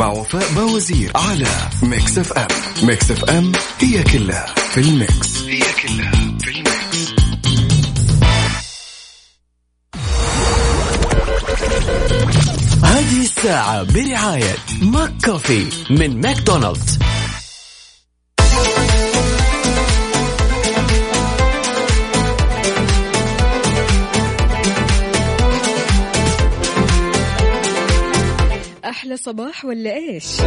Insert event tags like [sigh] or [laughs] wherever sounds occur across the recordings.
مع وفاء بوزير على Mix FM Mix FM هي كلها في ال mix. هي كلها في ال mix. هذه الساعة برعاية ماك كوفي من ماكدونالدز. أحلى صباح ولا إيش؟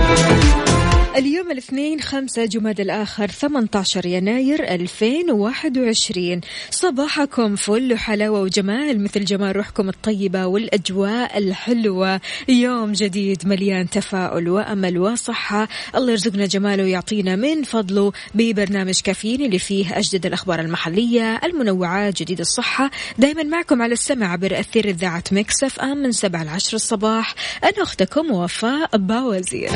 اليوم الاثنين خمسة جماد الآخر 18 يناير 2021 صباحكم فل وحلاوة وجمال مثل جمال روحكم الطيبة والأجواء الحلوة. يوم جديد مليان تفاؤل وأمل وصحة. الله يرزقنا جماله ويعطينا من فضله ببرنامج كافيين اللي فيه أجدد الأخبار المحلية المنوعات جديد الصحة. دايما معكم على السمع عبر أثير إذاعة مكسف أم من 7 ل 10 الصباح. أنا أختكم وفاء باوزير.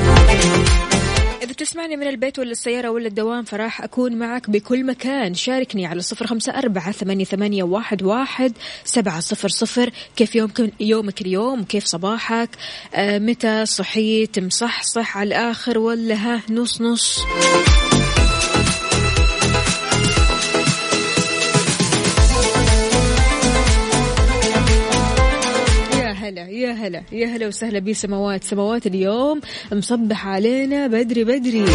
إذا تسمعني من البيت ولا السيارة ولا الدوام فراح أكون معك بكل مكان. شاركني على صفر خمسة أربعة ثمانية, ثمانية واحد, واحد سبعة صفر صفر. كيف يومك يومك اليوم؟ كيف صباحك؟ آه متى صحيت؟ مصحصح على الآخر ولا ها؟ نص نص. هلا. يا هلا وسهلا بسماوات. سماوات اليوم مصبح علينا بدري بدري.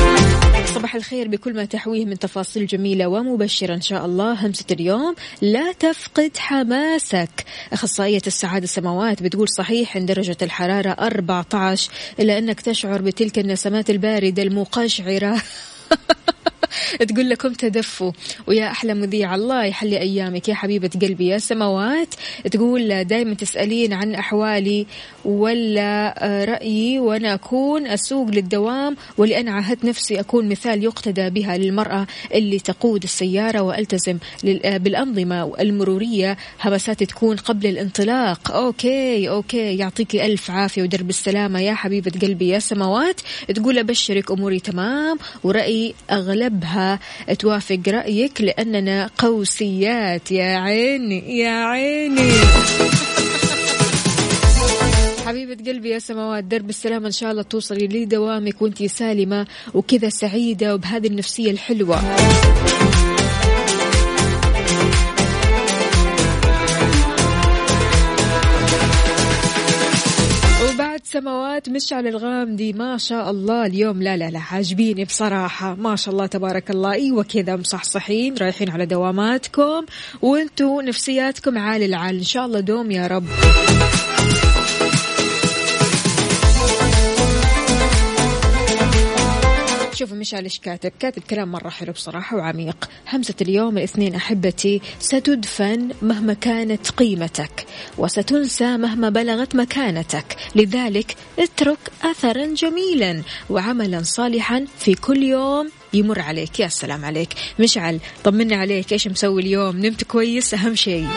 صباح الخير بكل ما تحويه من تفاصيل جميلة ومبشرة إن شاء الله. همسة اليوم لا تفقد حماسك. أخصائية السعادة سماوات بتقول صحيح إن درجة الحرارة 14 إلا أنك تشعر بتلك النسمات الباردة المقشعرة. [laughs] [laughs] تقول لكم تدفوا. ويا أحلى مذيع الله يحلي أيامك يا حبيبة قلبي. يا سماوات تقول دائما تسألين عن أحوالي ولا آه، رأيي وأنا أكون أسوق للدوام ولأن عاهدت نفسي أكون مثال يقتدى بها للمرأة اللي تقود السيارة وألتزم آه، بالأنظمة المرورية. همساتي تكون قبل الانطلاق. okay okay. يعطيكي ألف عافية ودرب السلامة يا حبيبة قلبي. يا سماوات تقول أبشرك أموري تمام ورأيي أغلبها توافق رأيك لأننا قوسيات. يا عيني يا عيني. [laughs] حبيبة قلبي يا سماوات درب السلامة إن شاء الله توصلي لدوامك وأنتي سالمة وكذا سعيدة وبهذه النفسية الحلوة. سماوات مشعل الغامدي ما شاء الله اليوم لا لا لا عاجبيني بصراحة. ما شاء الله تبارك الله. إيوه كذا مصحصحين رايحين على دواماتكم وانتوا نفسياتكم عال العال. إن شاء الله دوم يا رب. شوفوا مشعل إيش كاتب. كاتب كلام مرة حلو بصراحة وعميق. همسة اليوم الاثنين أحبتي ستدفن مهما كانت قيمتك وستنسى مهما بلغت مكانتك. لذلك اترك أثرا جميلا وعملا صالحا في كل يوم يمر عليك. يا سلام عليك. مشعل طمنا عليك. إيش مسوي اليوم؟ نمت كويس؟ أهم شيء.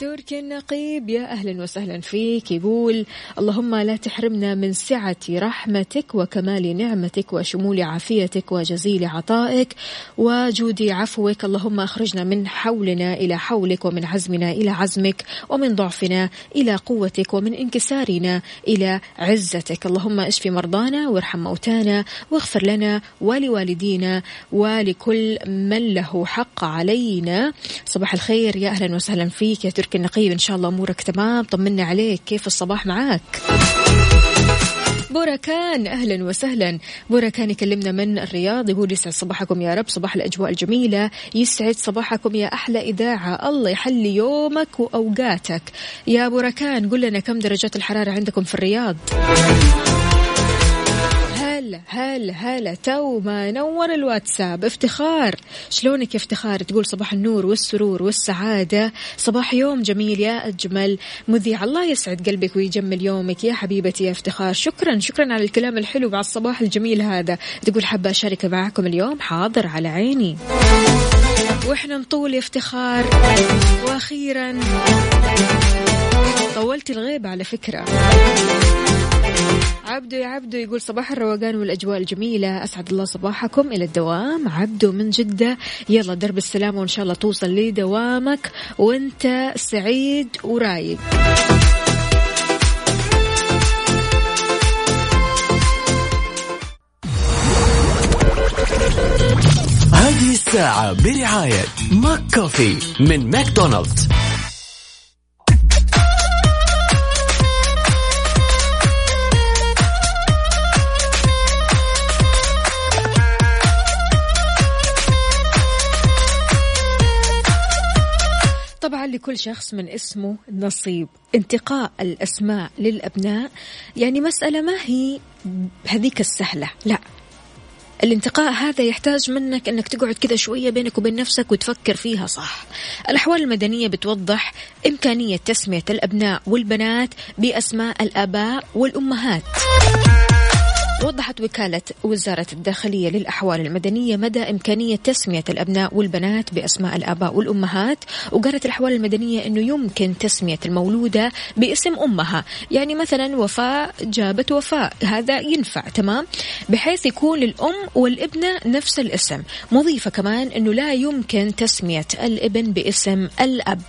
تركي النقيب. يا أهلا وسهلا فيك يقول اللهم لا تحرمنا من سعة رحمتك وكمال نعمتك وشمول عافيتك وجزيل عطائك وجود عفوك. اللهم أخرجنا من حولنا إلى حولك ومن عزمنا إلى عزمك ومن ضعفنا إلى قوتك ومن انكسارنا إلى عزتك. اللهم اشف مرضانا وارحم موتانا واغفر لنا ولوالدينا ولكل من له حق علينا. صباح الخير. يا أهلا وسهلا فيك يا تركي النقيب إن شاء الله أمورك تمام. طمنا عليك. كيف الصباح معاك؟ بوركان أهلا وسهلا. بوركان يكلمنا من الرياض يقول يسعد صباحكم يا رب. صباح الأجواء الجميلة. يسعد صباحكم يا أحلى إذاعة. الله يحلي يومك وأوقاتك. يا بوركان قل لنا كم درجات الحرارة عندكم في الرياض؟ هلا هلا هلا تو ما نور الواتساب. افتخار. شلونك يا افتخار؟ تقول صباح النور والسرور والسعادة. صباح يوم جميل يا أجمل. مذيع الله يسعد قلبك ويجمل يومك يا حبيبتي يا افتخار. شكرا شكرا على الكلام الحلو بعد الصباح الجميل هذا. تقول حابة أشارك معكم اليوم حاضر على عيني. وإحنا نطول يا افتخار. وأخيرا طولت الغيبة على فكرة. عبدو يا عبدو يقول صباح الروقان والأجواء الجميلة. أسعد الله صباحكم. إلى الدوام. عبدو من جدة. يلا درب السلامة وإن شاء الله توصل لدوامك وأنت سعيد ورايق. هذه الساعة برعاية ماك كوفي من ماكدونالدز. طبعا لكل شخص من اسمه نصيب انتقاء الأسماء للأبناء يعني مسألة ما هي هذيك السهلة لا الانتقاء هذا يحتاج منك إنك تقعد كذا شوية بينك وبين نفسك وتفكر فيها صح. الأحوال المدنية بتوضح إمكانية تسمية الأبناء والبنات بأسماء الآباء والأمهات. وضحت وكالة وزارة الداخلية للأحوال المدنية مدى إمكانية تسمية الأبناء والبنات بأسماء الآباء والأمهات وقالت الأحوال المدنية أنه يمكن تسمية المولودة باسم أمها. يعني مثلا وفاء جابت وفاء هذا ينفع تمام؟ بحيث يكون للأم والابنة نفس الاسم. مضيفة كمان أنه لا يمكن تسمية الابن باسم الأب.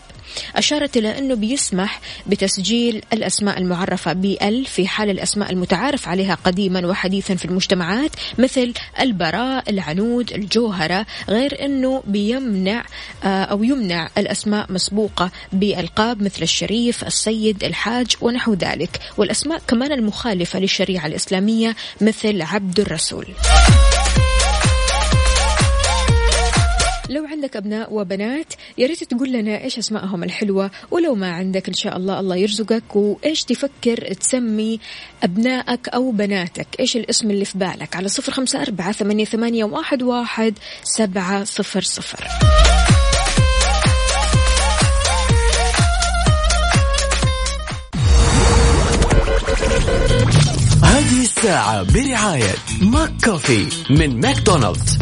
أشارت إلى أنه بيسمح بتسجيل الأسماء المعرفة بأل في حال الأسماء المتعارف عليها قديما وحديثا في المجتمعات مثل البراء العنود الجوهرة غير أنه بيمنع آه، أو يمنع الأسماء مسبوقة بألقاب مثل الشريف السيد الحاج ونحو ذلك. والأسماء كمان المخالفة للشريعة الإسلامية مثل عبد الرسول. لو عندك أبناء وبنات يا ريت تقول لنا إيش أسمائهم الحلوة ولو ما عندك إن شاء الله الله يرزقك وإيش تفكر تسمي أبنائك أو بناتك؟ إيش الاسم اللي في بالك؟ على صفر خمسة أربعة ثمانية, ثمانية واحد, واحد سبعة صفر صفر. هذه الساعة برعاية ماك كوفي من ماكدونالدز.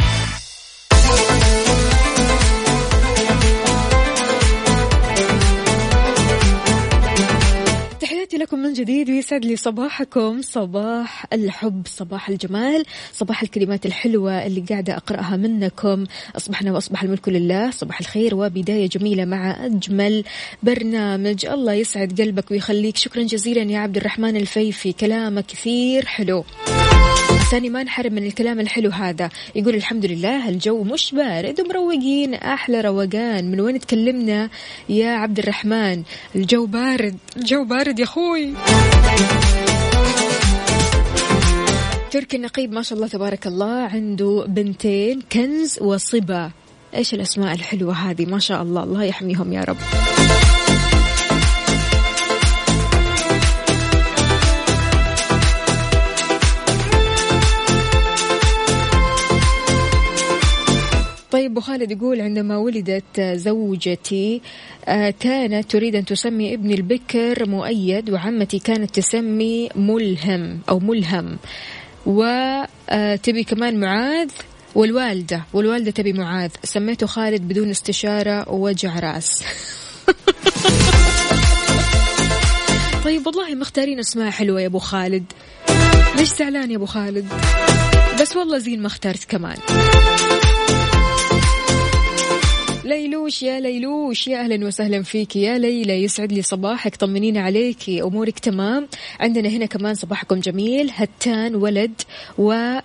من جديد ويسعد لي صباحكم. صباح الحب صباح الجمال صباح الكلمات الحلوة اللي قاعدة أقرأها منكم. أصبحنا وأصبح الملك لله صباح الخير وبداية جميلة مع أجمل برنامج. الله يسعد قلبك ويخليك. شكرا جزيلا يا عبد الرحمن الفيفي. كلامك كثير حلو. ثاني ما نحرم من الكلام الحلو هذا. يقول الحمد لله الجو مش بارد ومروقين أحلى روقان. من وين تكلمنا يا عبد الرحمن؟ الجو بارد الجو بارد يا أخوي. تركي النقيب ما شاء الله تبارك الله عنده بنتين كنز وصبا. إيش الأسماء الحلوة هذه؟ ما شاء الله الله يحميهم يا رب. طيب ابو خالد يقول عندما ولدت زوجتي آه، كانت تريد أن تسمي ابني البكر مؤيد وعمتي كانت تسمي ملهم أو ملهم. وتبي كمان معاذ؟ والوالدة والوالدة تبي معاذ. سميته خالد بدون استشارة ووجع رأس. [laughs] طيب والله مختارين أسماء حلوة يا أبو خالد. ليش زعلان يا أبو خالد؟ بس والله زين ما اخترت كمان. ليلوش يا ليلوش يا أهلا وسهلا فيك يا ليلى. يسعد لي صباحك طمنينا عليكي أمورك تمام. عندنا هنا كمان صباحكم جميل هتان ولد و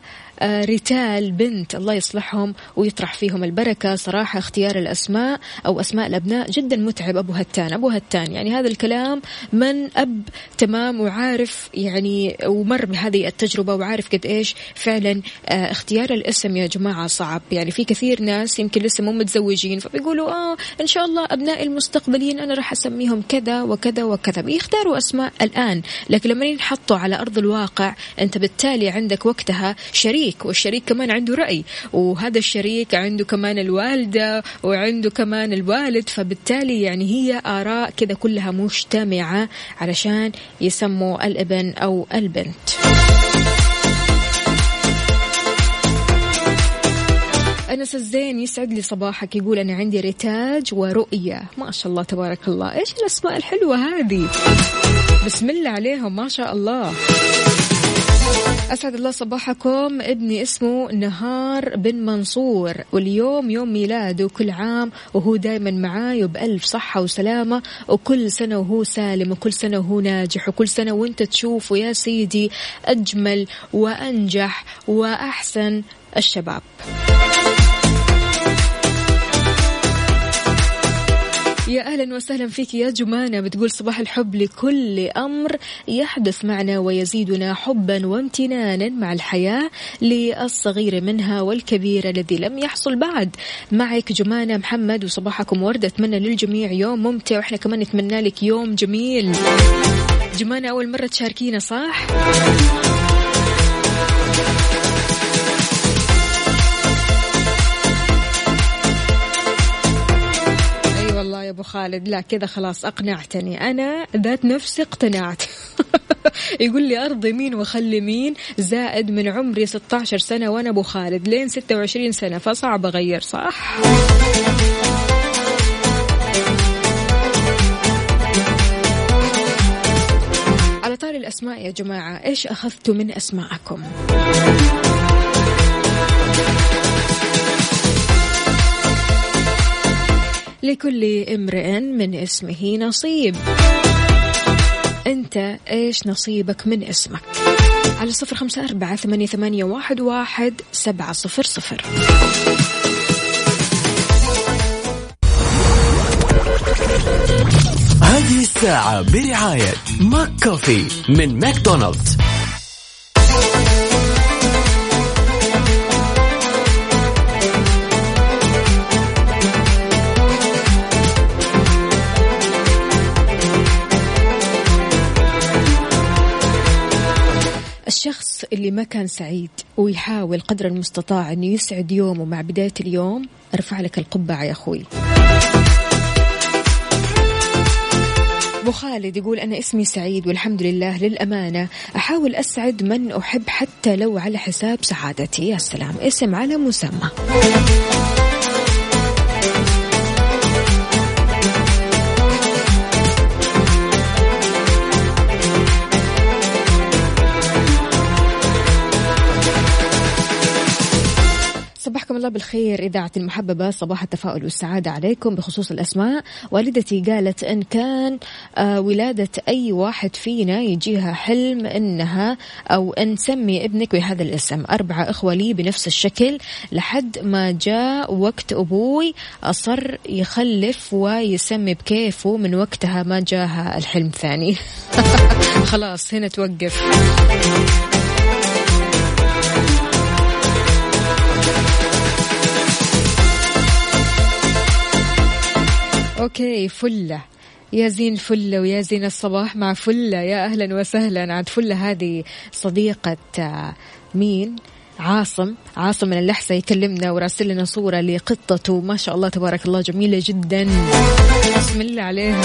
ريتال بنت الله يصلحهم ويطرح فيهم البركة. صراحة اختيار الأسماء أو أسماء الأبناء جدا متعب. أبو هتان أبو هتان يعني هذا الكلام من أب تمام وعارف يعني ومر بهذه التجربة وعارف قد إيش فعلا آه، اختيار الاسم يا جماعة صعب. يعني في كثير ناس يمكن لسه مو متزوجين فبيقولوا آه إن شاء الله أبنائي المستقبليين أنا راح أسميهم كذا وكذا وكذا. بيختاروا أسماء الآن لكن لما ينحطوا على أرض الواقع أنت بالتالي عندك وقتها شريك والشريك كمان عنده رأي وهذا الشريك عنده كمان الوالدة وعنده كمان الوالد فبالتالي يعني هي آراء كذا كلها مجتمعة علشان يسموا الابن أو البنت. أنس الزين يسعد لي صباحك يقول أنا عندي رتاج ورؤية. ما شاء الله تبارك الله. إيش الأسماء الحلوة هذه؟ بسم الله عليهم ما شاء الله. أسعد الله صباحكم. ابني اسمه نهار بن منصور واليوم يوم ميلاده كل عام وهو دايما معاي وبألف صحة وسلامة وكل سنة وهو سالم وكل سنة وهو ناجح وكل سنة وانت تشوفه يا سيدي أجمل وأنجح وأحسن الشباب. يا أهلا وسهلا فيك يا جمانة بتقول صباح الحب لكل أمر. يحدث معنا ويزيدنا حبا وامتنانا مع الحياة للصغير منها والكبير الذي لم يحصل بعد. معك جمانة محمد وصباحكم ورد. أتمنى للجميع يوم ممتع وإحنا كمان نتمنى لك يوم جميل. جمانة أول مرة تشاركينا صح؟ يا أبو خالد. لا كذا خلاص أقنعتني. أنا ذات نفسي اقتنعت. [laughs] يقول لي أرضي مين وخلي مين؟ زائد من عمري 16 سنة وأنا أبو خالد. لين 26 سنة فصعب أغير صح؟ على طاري الأسماء يا جماعة إيش اخذتوا من أسماءكم؟ لكل امرئ من اسمه نصيب. انت إيش نصيبك من اسمك؟ على صفر خمسة أربعة ثمانية, ثمانية واحد, واحد سبعة صفر صفر. هذه الساعة برعاية ماك كوفي من ماكدونالدز. اللي ما كان سعيد ويحاول قدر المستطاع انه يسعد يومه مع بداية اليوم أرفع لك القبعة يا أخوي. أبو خالد يقول أنا اسمي سعيد والحمد لله للأمانة. أحاول أسعد من أحب حتى لو على حساب سعادتي. يا سلام اسم على مسمى. الله بالخير. إذاعة المحببة صباح التفاؤل والسعادة عليكم. بخصوص الأسماء والدتي قالت إن كان آه، ولادة أي واحد فينا يجيها حلم إنها أو أن نسمي ابنك بهذا الاسم. أربعة إخوة لي بنفس الشكل. لحد ما جاء وقت أبوي أصر يخلف ويسمي بكيفه. من وقتها ما جاها الحلم ثاني. [laughs] خلاص هنا توقف. أوكي فلة. يا زين فلة ويا زين الصباح مع فلة. يا أهلا وسهلا. عاد فلة هذه صديقة آه، مين؟ عاصم. عاصم من اللحسة يكلمنا وراسل لنا صورة لقطته ما شاء الله تبارك الله جميلة جدا. بسم الله عليها.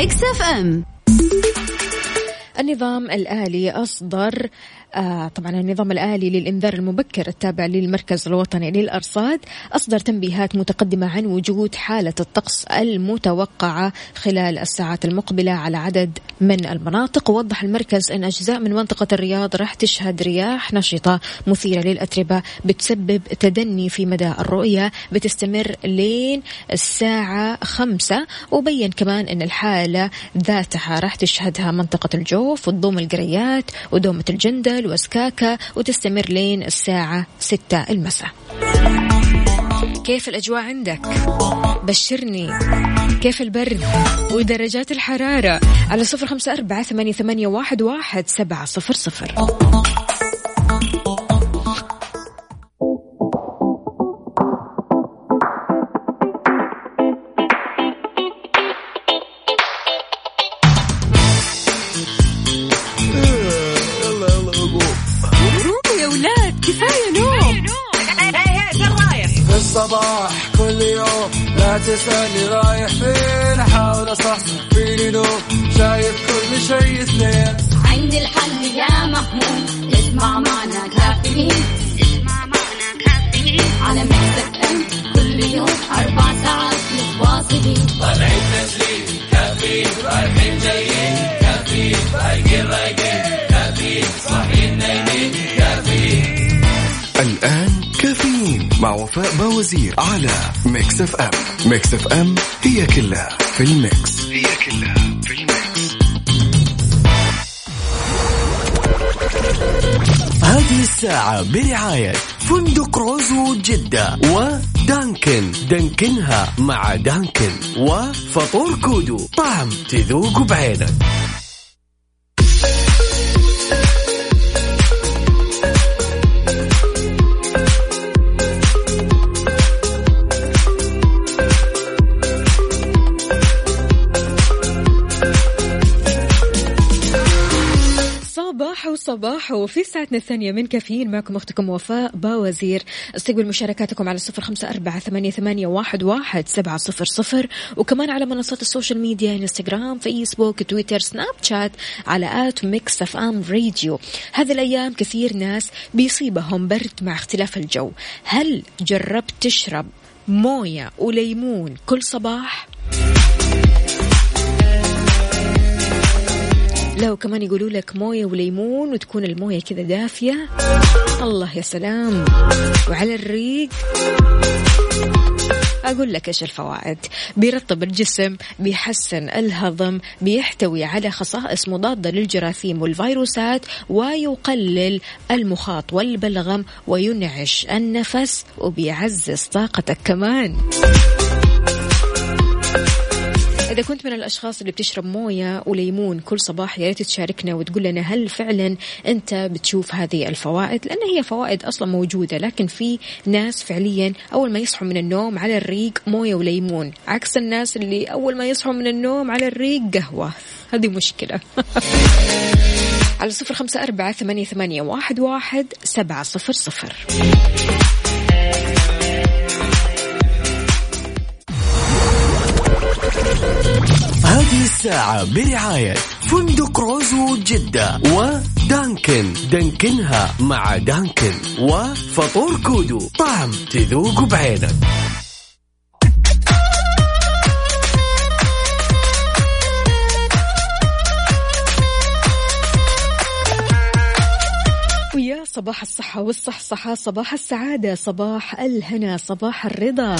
Mix FM النظام الآلي أصدر آه طبعا النظام الآلي للإنذار المبكر التابع للمركز الوطني للأرصاد أصدر تنبيهات متقدمة عن وجود حالة الطقس المتوقعة خلال الساعات المقبلة على عدد من المناطق. ووضح المركز أن أجزاء من منطقة الرياض راح تشهد رياح نشطة مثيرة للأتربة بتسبب تدني في مدى الرؤية بتستمر لين الساعة خمسة. وبين كمان أن الحالة ذاتها راح تشهدها منطقة الجوف وتضم القريات ودومة الجندل وسكاكا وتستمر لين الساعة ستة المساء. كيف الأجواء عندك؟ بشرني. كيف البرد ودرجات الحرارة على صفر خمسة أربعة ثمانية واحد, واحد سبعة صفر صفر. تسألني رايح فين؟ أحاول أصحصح فيني لو شايف كل شيء اثنين. عندي الحل يا محمود اسمع معنا كافيين. اسمع معنا كافيين. على مكتب كل يوم. وفاء باوزير على Mix FM. Mix FM هي كلها في ال Mix. هي كلها في ال Mix. هذه الساعة برعاية فندق روزو جدة ودانكن. دانكنها مع دانكن وفطور كودو. طعم تذوق بعينك. صباح وصباح وفي ساعتنا الثانية من كافيين معكم أختكم وفاء باوزير. استقبل مشاركاتكم على صفر خمسة أربعة ثمانية, ثمانية واحد, واحد سبعة صفر صفر. وكمان على منصات ال social media إنستغرام فيسبوك تويتر سناب شات على at Mix FM Radio. هذه الأيام كثير ناس بيصيبهم برد مع اختلاف الجو. هل جربت تشرب موية وليمون كل صباح؟ لا وكمان يقولوا لك موية وليمون وتكون الموية كذا دافية. الله يا سلام. وعلى الريق أقول لك إيش الفوائد. بيرطب الجسم بيحسن الهضم بيحتوي على خصائص مضادة للجراثيم والفيروسات ويقلل المخاط والبلغم وينعش النفس وبيعزز طاقتك كمان. إذا كنت من الأشخاص اللي بتشرب موية وليمون كل صباح يا ريت تشاركنا وتقول لنا هل فعلا أنت بتشوف هذه الفوائد؟ لأن هي فوائد أصلا موجودة لكن في ناس فعليا أول ما يصحوا من النوم على الريق موية وليمون عكس الناس اللي أول ما يصحوا من النوم على الريق قهوة. هذه مشكلة. [laughs] على صفر خمسة أربعة ثمانية, ثمانية واحد, واحد سبعة صفر صفر. الساعة برعاية فندق روزو جدة ودانكن. دانكنها مع دانكن وفطور كودو. طعم تذوق بعينك. ويا صباح الصحة والصحصحة صباح السعادة صباح الهنا صباح الرضا.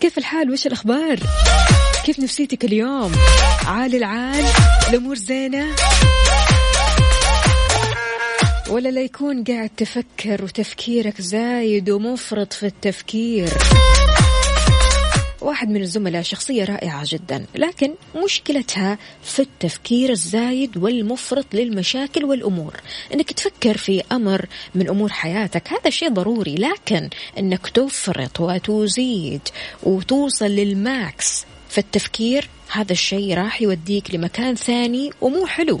كيف الحال؟ وش الأخبار؟ كيف نفسيتك اليوم؟ عال العال؟ الأمور زينة؟ ولا لا يكون قاعد تفكر وتفكيرك زايد ومفرط في التفكير؟ واحد من الزملاء شخصية رائعة جدا لكن مشكلتها في التفكير الزايد والمفرط للمشاكل والأمور. أنك تفكر في أمر من أمور حياتك هذا شيء ضروري لكن أنك تفرط وتزيد وتوصل للماكس. في التفكير هذا الشيء راح يوديك لمكان ثاني ومو حلو.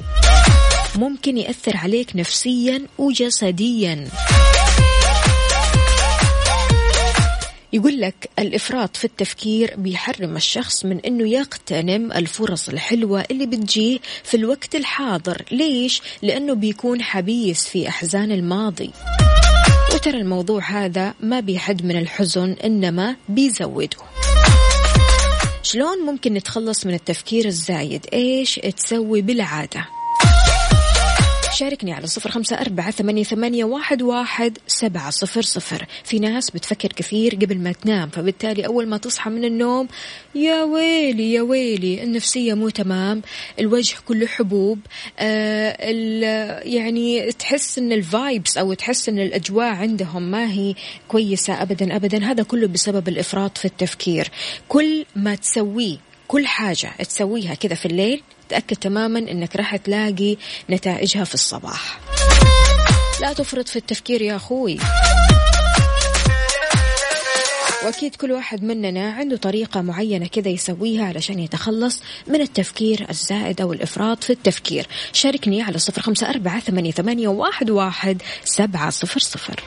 ممكن يأثر عليك نفسيا وجسديا. يقول لك الإفراط في التفكير بيحرم الشخص من أنه يغتنم الفرص الحلوة اللي بتجيه في الوقت الحاضر. ليش؟ لأنه بيكون حبيس في أحزان الماضي. وترى الموضوع هذا ما بيحد من الحزن إنما بيزوده. شلون ممكن نتخلص من التفكير الزايد؟ إيش تسوي بالعادة؟ شاركني على صفر خمسة أربعة ثمانية, ثمانية واحد, واحد سبعة صفر صفر. في ناس بتفكر كثير قبل ما تنام فبالتالي أول ما تصحى من النوم يا ويلي يا ويلي النفسية مو تمام الوجه كله حبوب آه يعني تحس إن الفايبس أو تحس إن الأجواء عندهم ما هي كويسة ابدا ابدا. هذا كله بسبب الإفراط في التفكير. كل ما تسويه كل حاجة تسويها كذا في الليل تأكد تماما أنك راح تلاقي نتائجها في الصباح. لا تفرط في التفكير يا أخوي. وأكيد كل واحد مننا عنده طريقة معينة كذا يسويها علشان يتخلص من التفكير الزائد أو الإفراط في التفكير. شاركني على صفر خمسة أربعة ثمانية, ثمانية واحد, واحد سبعة صفر صفر.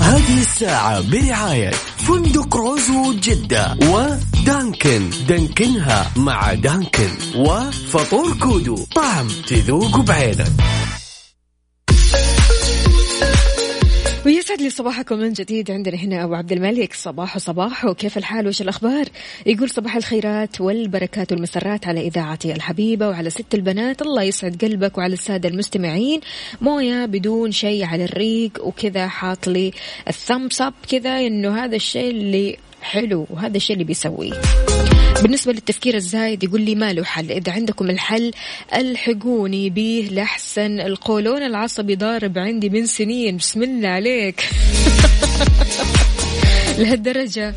هذه الساعة برعاية فندق روزو جدة ودانكن دانكنها مع دانكن وفطور كودو طعم تذوق بعينك. ويسعد لي صباحكم من جديد عندنا هنا أبو عبد الملك. صباح صباح وكيف الحال؟ وش الأخبار؟ يقول صباح الخيرات والبركات والمسرات على اذاعتي الحبيبة وعلى ست البنات. الله يسعد قلبك وعلى السادة المستمعين. مويه بدون شيء على الريق وكذا حاط لي الثمس اب كذا إنه هذا الشيء اللي حلو وهذا الشيء اللي بيسويه. بالنسبة للتفكير الزايد يقول لي ما له حل. إذا عندكم الحل ألحقوني به لحسن القولون. العصبي ضارب عندي من سنين. بسم الله عليك. [laughs] لهالدرجة.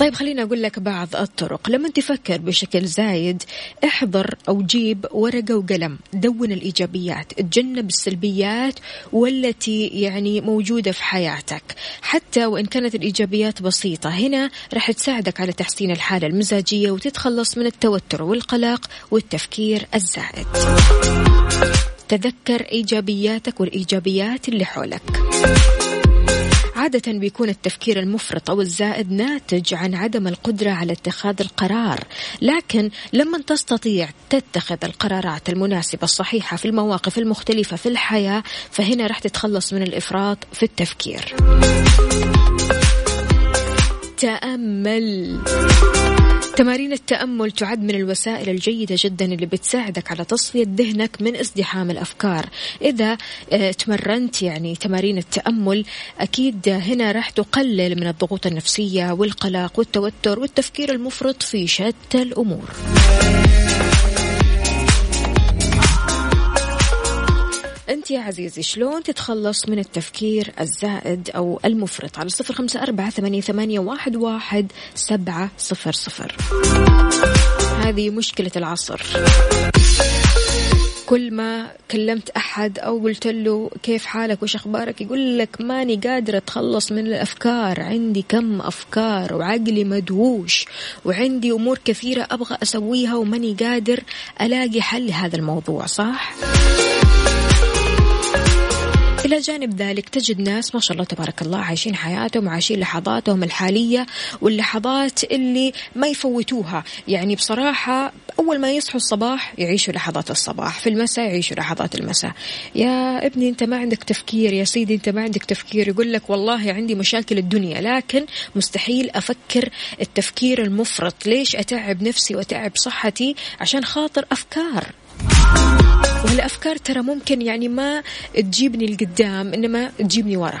طيب خليني أقول لك بعض الطرق. لما تفكر بشكل زايد احضر أو جيب ورقة وقلم. دون الإيجابيات. تجنب السلبيات والتي يعني موجودة في حياتك. حتى وإن كانت الإيجابيات بسيطة. هنا راح تساعدك على تحسين الحالة المزاجية وتتخلص من التوتر والقلق والتفكير الزائد تذكر إيجابياتك والإيجابيات اللي حولك. عادة بيكون التفكير المفرط أو الزائد ناتج عن عدم القدرة على اتخاذ القرار. لكن لما تستطيع تتخذ القرارات المناسبة الصحيحة في المواقف المختلفة في الحياة فهنا راح تتخلص من الإفراط في التفكير. تأمل. تمارين التأمل تعد من الوسائل الجيدة جدا اللي بتساعدك على تصفية ذهنك من ازدحام الأفكار. إذا آه، تمرنت يعني تمارين التأمل أكيد هنا راح تقلل من الضغوط النفسية والقلق والتوتر والتفكير المفرط في شتى الأمور. أنت يا عزيزي شلون تتخلص من التفكير الزائد أو المفرط على صفر خمسة أربعة ثمانية, واحد, واحد سبعة صفر صفر هذه مشكلة العصر كل ما كلمت أحد أو قلت له كيف حالك وش أخبارك يقول لك ماني قادرة أتخلص من الأفكار عندي كم أفكار وعقلي مدووش وعندي أمور كثيرة أبغى أسويها وماني قادر ألاقي حل لهذا الموضوع صح؟ إلى جانب ذلك تجد ناس ما شاء الله تبارك الله عايشين حياتهم وعايشين لحظاتهم الحالية واللحظات اللي ما يفوتوها. يعني بصراحة أول ما يصحوا الصباح يعيشوا لحظات الصباح في المساء يعيشوا لحظات المساء. يا ابني أنت ما عندك تفكير يا سيدي أنت ما عندك تفكير. يقول لك والله عندي مشاكل الدنيا لكن مستحيل أفكر التفكير المفرط. ليش أتعب نفسي وأتعب صحتي؟ عشان خاطر أفكار. والأفكار ترى ممكن يعني ما تجيبني لقدام إنما تجيبني ورا.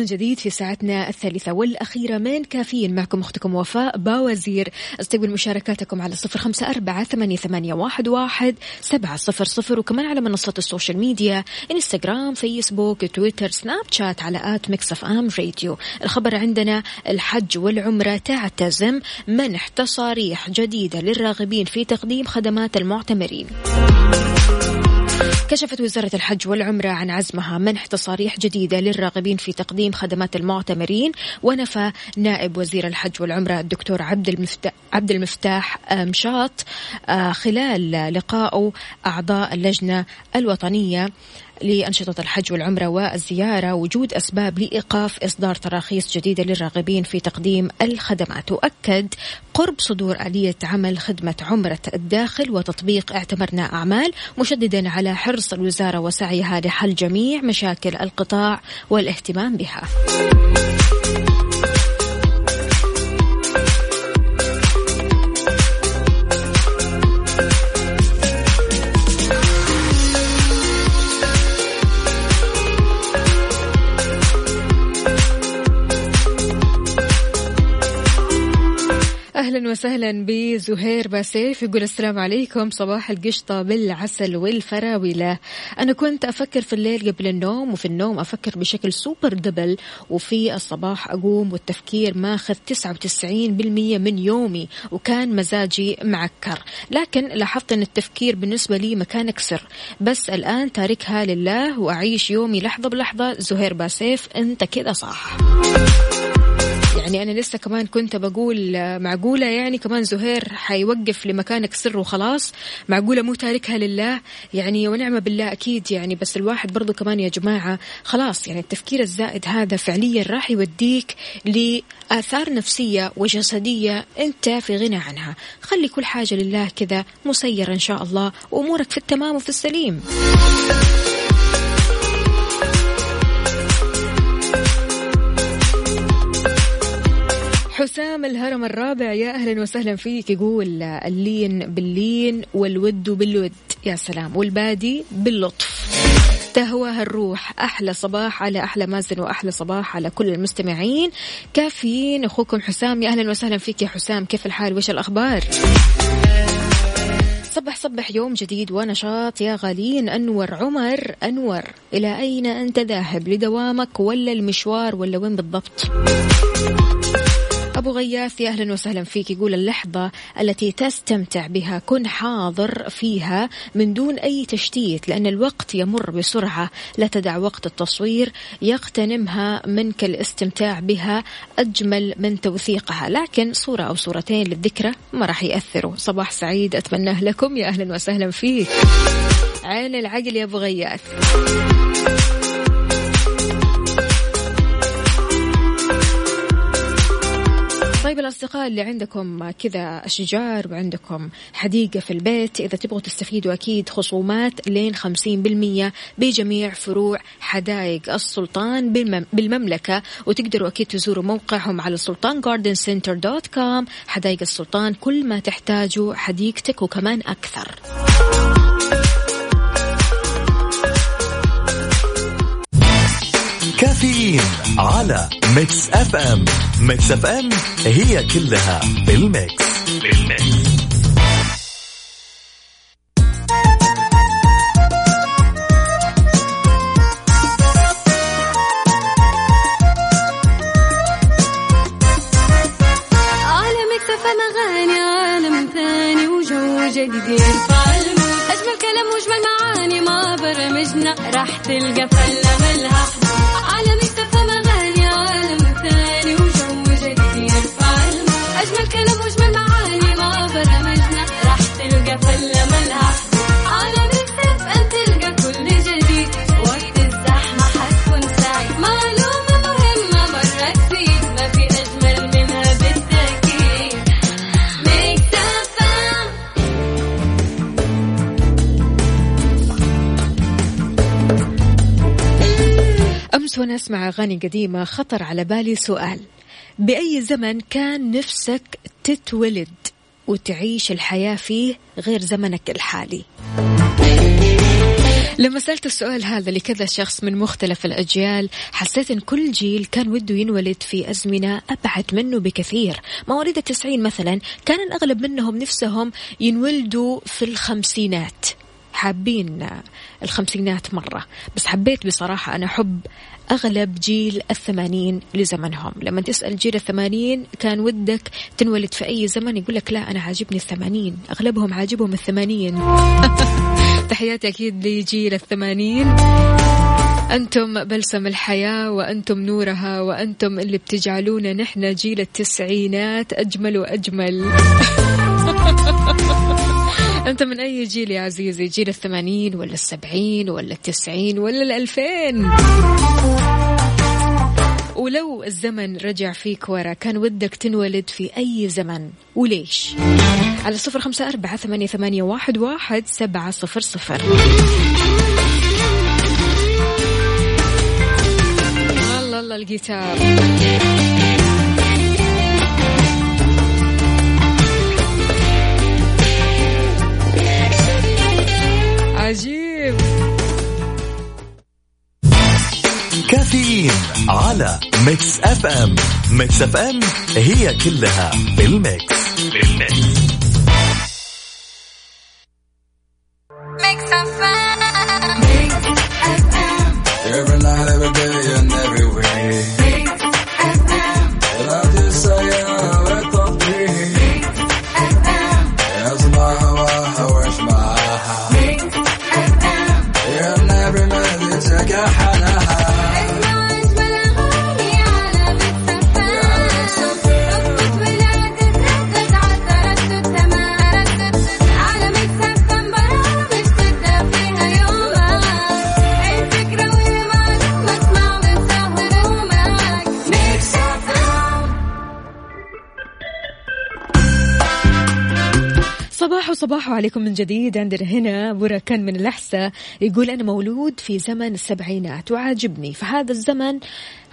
من جديد في ساعتنا الثالثة والأخيرة من كافيين. معكم أختكم وفاء باوزير. أستقبل مشاركاتكم على صفر خمسة أربعة ثمانية, واحد سبعة صفر صفر. وكمان على منصات ال social media إنستغرام فيسبوك تويتر سناب شات على at Mix FM Radio. الخبر عندنا الحج والعمرة تعتزم. منح تصاريح جديدة للراغبين في تقديم خدمات المعتمرين. كشفت وزارة الحج والعمرة عن عزمها منح تصاريح جديدة للراغبين في تقديم خدمات المعتمرين. ونفى نائب وزير الحج والعمرة الدكتور عبد المفتاح, عبد المفتاح مشاط آه، خلال لقائه أعضاء اللجنة الوطنية. لأنشطة الحج والعمرة والزيارة وجود أسباب لإيقاف إصدار تراخيص جديدة للراغبين في تقديم الخدمات وأكد قرب صدور آلية عمل خدمة عمرة الداخل وتطبيق اعتمرنا أعمال مشددا على حرص الوزارة وسعيها لحل جميع مشاكل القطاع والاهتمام بها. أهلا وسهلا بزهير باسيف يقول السلام عليكم. صباح القشطة بالعسل والفراولة. أنا كنت أفكر في الليل قبل النوم وفي النوم أفكر بشكل super double وفي الصباح أقوم والتفكير ماخذ 99% من يومي وكان مزاجي معكر. لكن لاحظت أن التفكير بالنسبة لي ماكان أكثر بس الآن تاركها لله وأعيش يومي لحظة بلحظة. زهير باسيف أنت كذا صح. يعني أنا لسه كمان كنت بقول معقولة يعني كمان زهير حيوقف لمكانك سر وخلاص؟ معقولة مو تاركها لله؟ يعني ونعمة بالله أكيد يعني بس الواحد برضو كمان يا جماعة خلاص يعني التفكير الزائد هذا فعليا راح يوديك لآثار نفسية وجسدية أنت في غنى عنها. خلي كل حاجة لله كذا مسيرة إن شاء الله وأمورك في التمام وفي السليم. حسام الهرم الرابع. يا أهلا وسهلا فيك. يقول اللين باللين والود بالود. يا سلام. والبادي باللطف. تهوى الروح أحلى صباح على أحلى مازن وأحلى صباح على كل المستمعين. كافيين. أخوكم حسام. يا أهلا وسهلا فيك. يا حسام كيف الحال؟ وش الأخبار؟ صبح صبح. يوم جديد ونشاط. يا غالين. أنور عمر. أنور إلى أين أنت ذاهب؟ لدوامك ولا المشوار ولا وين بالضبط؟ أبو غياث يا أهلا وسهلا فيك يقول اللحظة التي تستمتع بها كن حاضر فيها من دون أي تشتيت لأن الوقت يمر بسرعة لا تدع وقت التصوير يغتنمها منك الاستمتاع بها أجمل من توثيقها. لكن صورة أو صورتين للذكرى ما راح يأثروا. صباح سعيد أتمناه لكم يا أهلا وسهلا فيك. عين العقل يا أبو غياث. الأصدقاء اللي عندكم كذا أشجار وعندكم حديقة في البيت إذا تبغوا تستفيدوا أكيد خصومات لين خمسين بالمية بجميع فروع حدائق السلطان بالمملكة وتقدروا أكيد تزوروا موقعهم على Sultan Garden Center dot com حدائق السلطان كل ما تحتاجوا حديقتك وكمان أكثر. كافيين على Mix FM Mix FM هي كلها بال Mix. بال Mix جديد. أجمل كلام وأجمل معاني مع برامجنا راح تلقى فلة مالها أجمل كلام وأجمل معاني. مع برامجنا راح تلقى فلة مالها على Mix FM تلقى كل جديد. وقت الزحمة حتكون سعيد. معلومة مهمة مرة تفيد ما في أجمل منها بالتأكيد. Mix FM أمس وأنا أسمع أغاني قديمة خطر على بالي سؤال. بأي زمن كان نفسك تتولد وتعيش الحياة فيه غير زمنك الحالي؟ لما سألت السؤال هذا لكذا شخص من مختلف الأجيال حسيت أن كل جيل كان وده ينولد في أزمنة أبعد منه بكثير. مواليد التسعين مثلا كان الأغلب منهم نفسهم ينولدوا في الخمسينات. حابين الخمسينات مرة بس حبيت بصراحة أنا أحب أغلب جيل الثمانين لزمنهم. لما تسأل جيل الثمانين كان ودك تنولد في أي زمن؟ يقول لك لا أنا عاجبني الثمانين. أغلبهم عاجبهم الثمانين. [laughs] تحياتي أكيد لجيل الثمانين. أنتم بلسم الحياة وأنتم نورها وأنتم اللي بتجعلونا نحن جيل التسعينات أجمل وأجمل. [laughs] [laughs] أنت من أي جيل يا عزيزي؟ جيل الثمانين ولا السبعين ولا التسعين ولا الألفين؟ ولو الزمن رجع فيك ورا كان ودك تنولد في أي زمن؟ وليش؟ على صفر خمسة أربعة ثمانية, ثمانية واحد, واحد سبعة صفر صفر. الله الله الجيتار. عجيب كافيين على Mix FM. Mix FM هي كلها بال Mix. بال Mix Every night, every day, and عليكم من جديد. عندنا هنا بركان من الأحساء يقول أنا مولود في زمن السبعينات وعاجبني. فهذا الزمن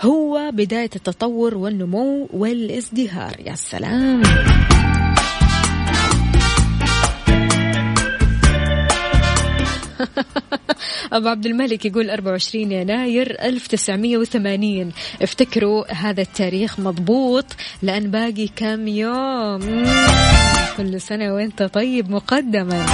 هو بداية التطور والنمو والازدهار. يا سلام. [laughs] أبو عبد الملك يقول 24 يناير 1980 افتكروا هذا التاريخ مضبوط لأن باقي كم يوم. كل سنة وأنت طيب مقدما.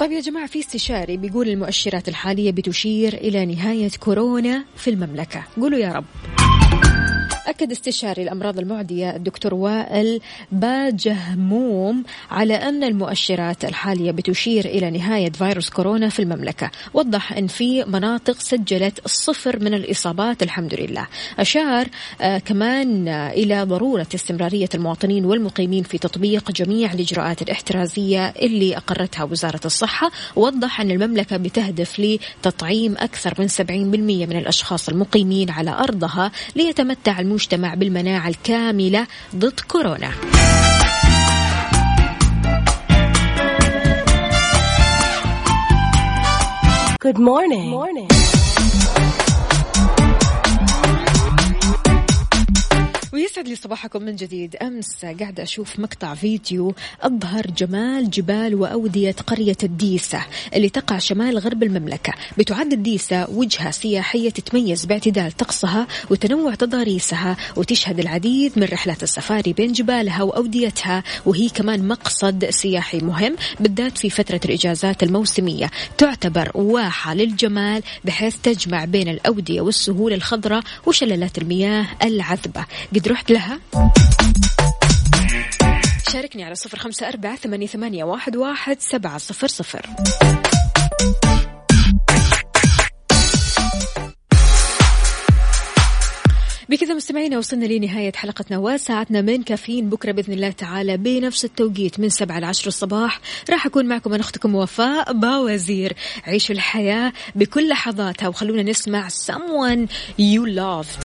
طيب يا جماعة في استشاري بيقول المؤشرات الحالية بتشير إلى نهاية كورونا في المملكة. قولوا يا رب. أكد استشاري الأمراض المعدية الدكتور وائل باجهموم على أن المؤشرات الحالية بتشير إلى نهاية فيروس كورونا في المملكة. وضح أن في مناطق سجلت الصفر من الإصابات الحمد لله. أشار آه كمان إلى ضرورة استمرارية المواطنين والمقيمين في تطبيق جميع الإجراءات الاحترازية اللي أقرتها وزارة الصحة. ووضح أن المملكة بتهدف لتطعيم أكثر من 70% من الأشخاص المقيمين على أرضها ليتمتع المجتمع بالمناعة الكاملة ضد كورونا Good morning. Good morning. ويسعد لي صباحكم من جديد. أمس قاعدة أشوف مقطع فيديو أظهر جمال جبال وأودية قرية الديسة اللي تقع شمال غرب المملكة. بتعد الديسة وجهة سياحية تتميز باعتدال طقسها وتنوع تضاريسها وتشهد العديد من رحلات السفاري بين جبالها وأوديتها. وهي كمان مقصد سياحي مهم بالذات في فترة الإجازات الموسمية. تعتبر واحة للجمال بحيث تجمع بين الأودية والسهول الخضراء وشلالات المياه العذبة. قد رحت لها شاركني على صفر خمسة أربعة ثمانية, ثمانية واحد, واحد سبعة صفر صفر. بكذا مستمعينا وصلنا لنهاية حلقتنا وساعتنا من كافيين. بكرة بإذن الله تعالى بنفس التوقيت من سبعة لعشر الصباح. راح أكون معكم أنا أختكم وفاء باوزير. عيشوا الحياة بكل لحظاتها وخلونا نسمع someone you loved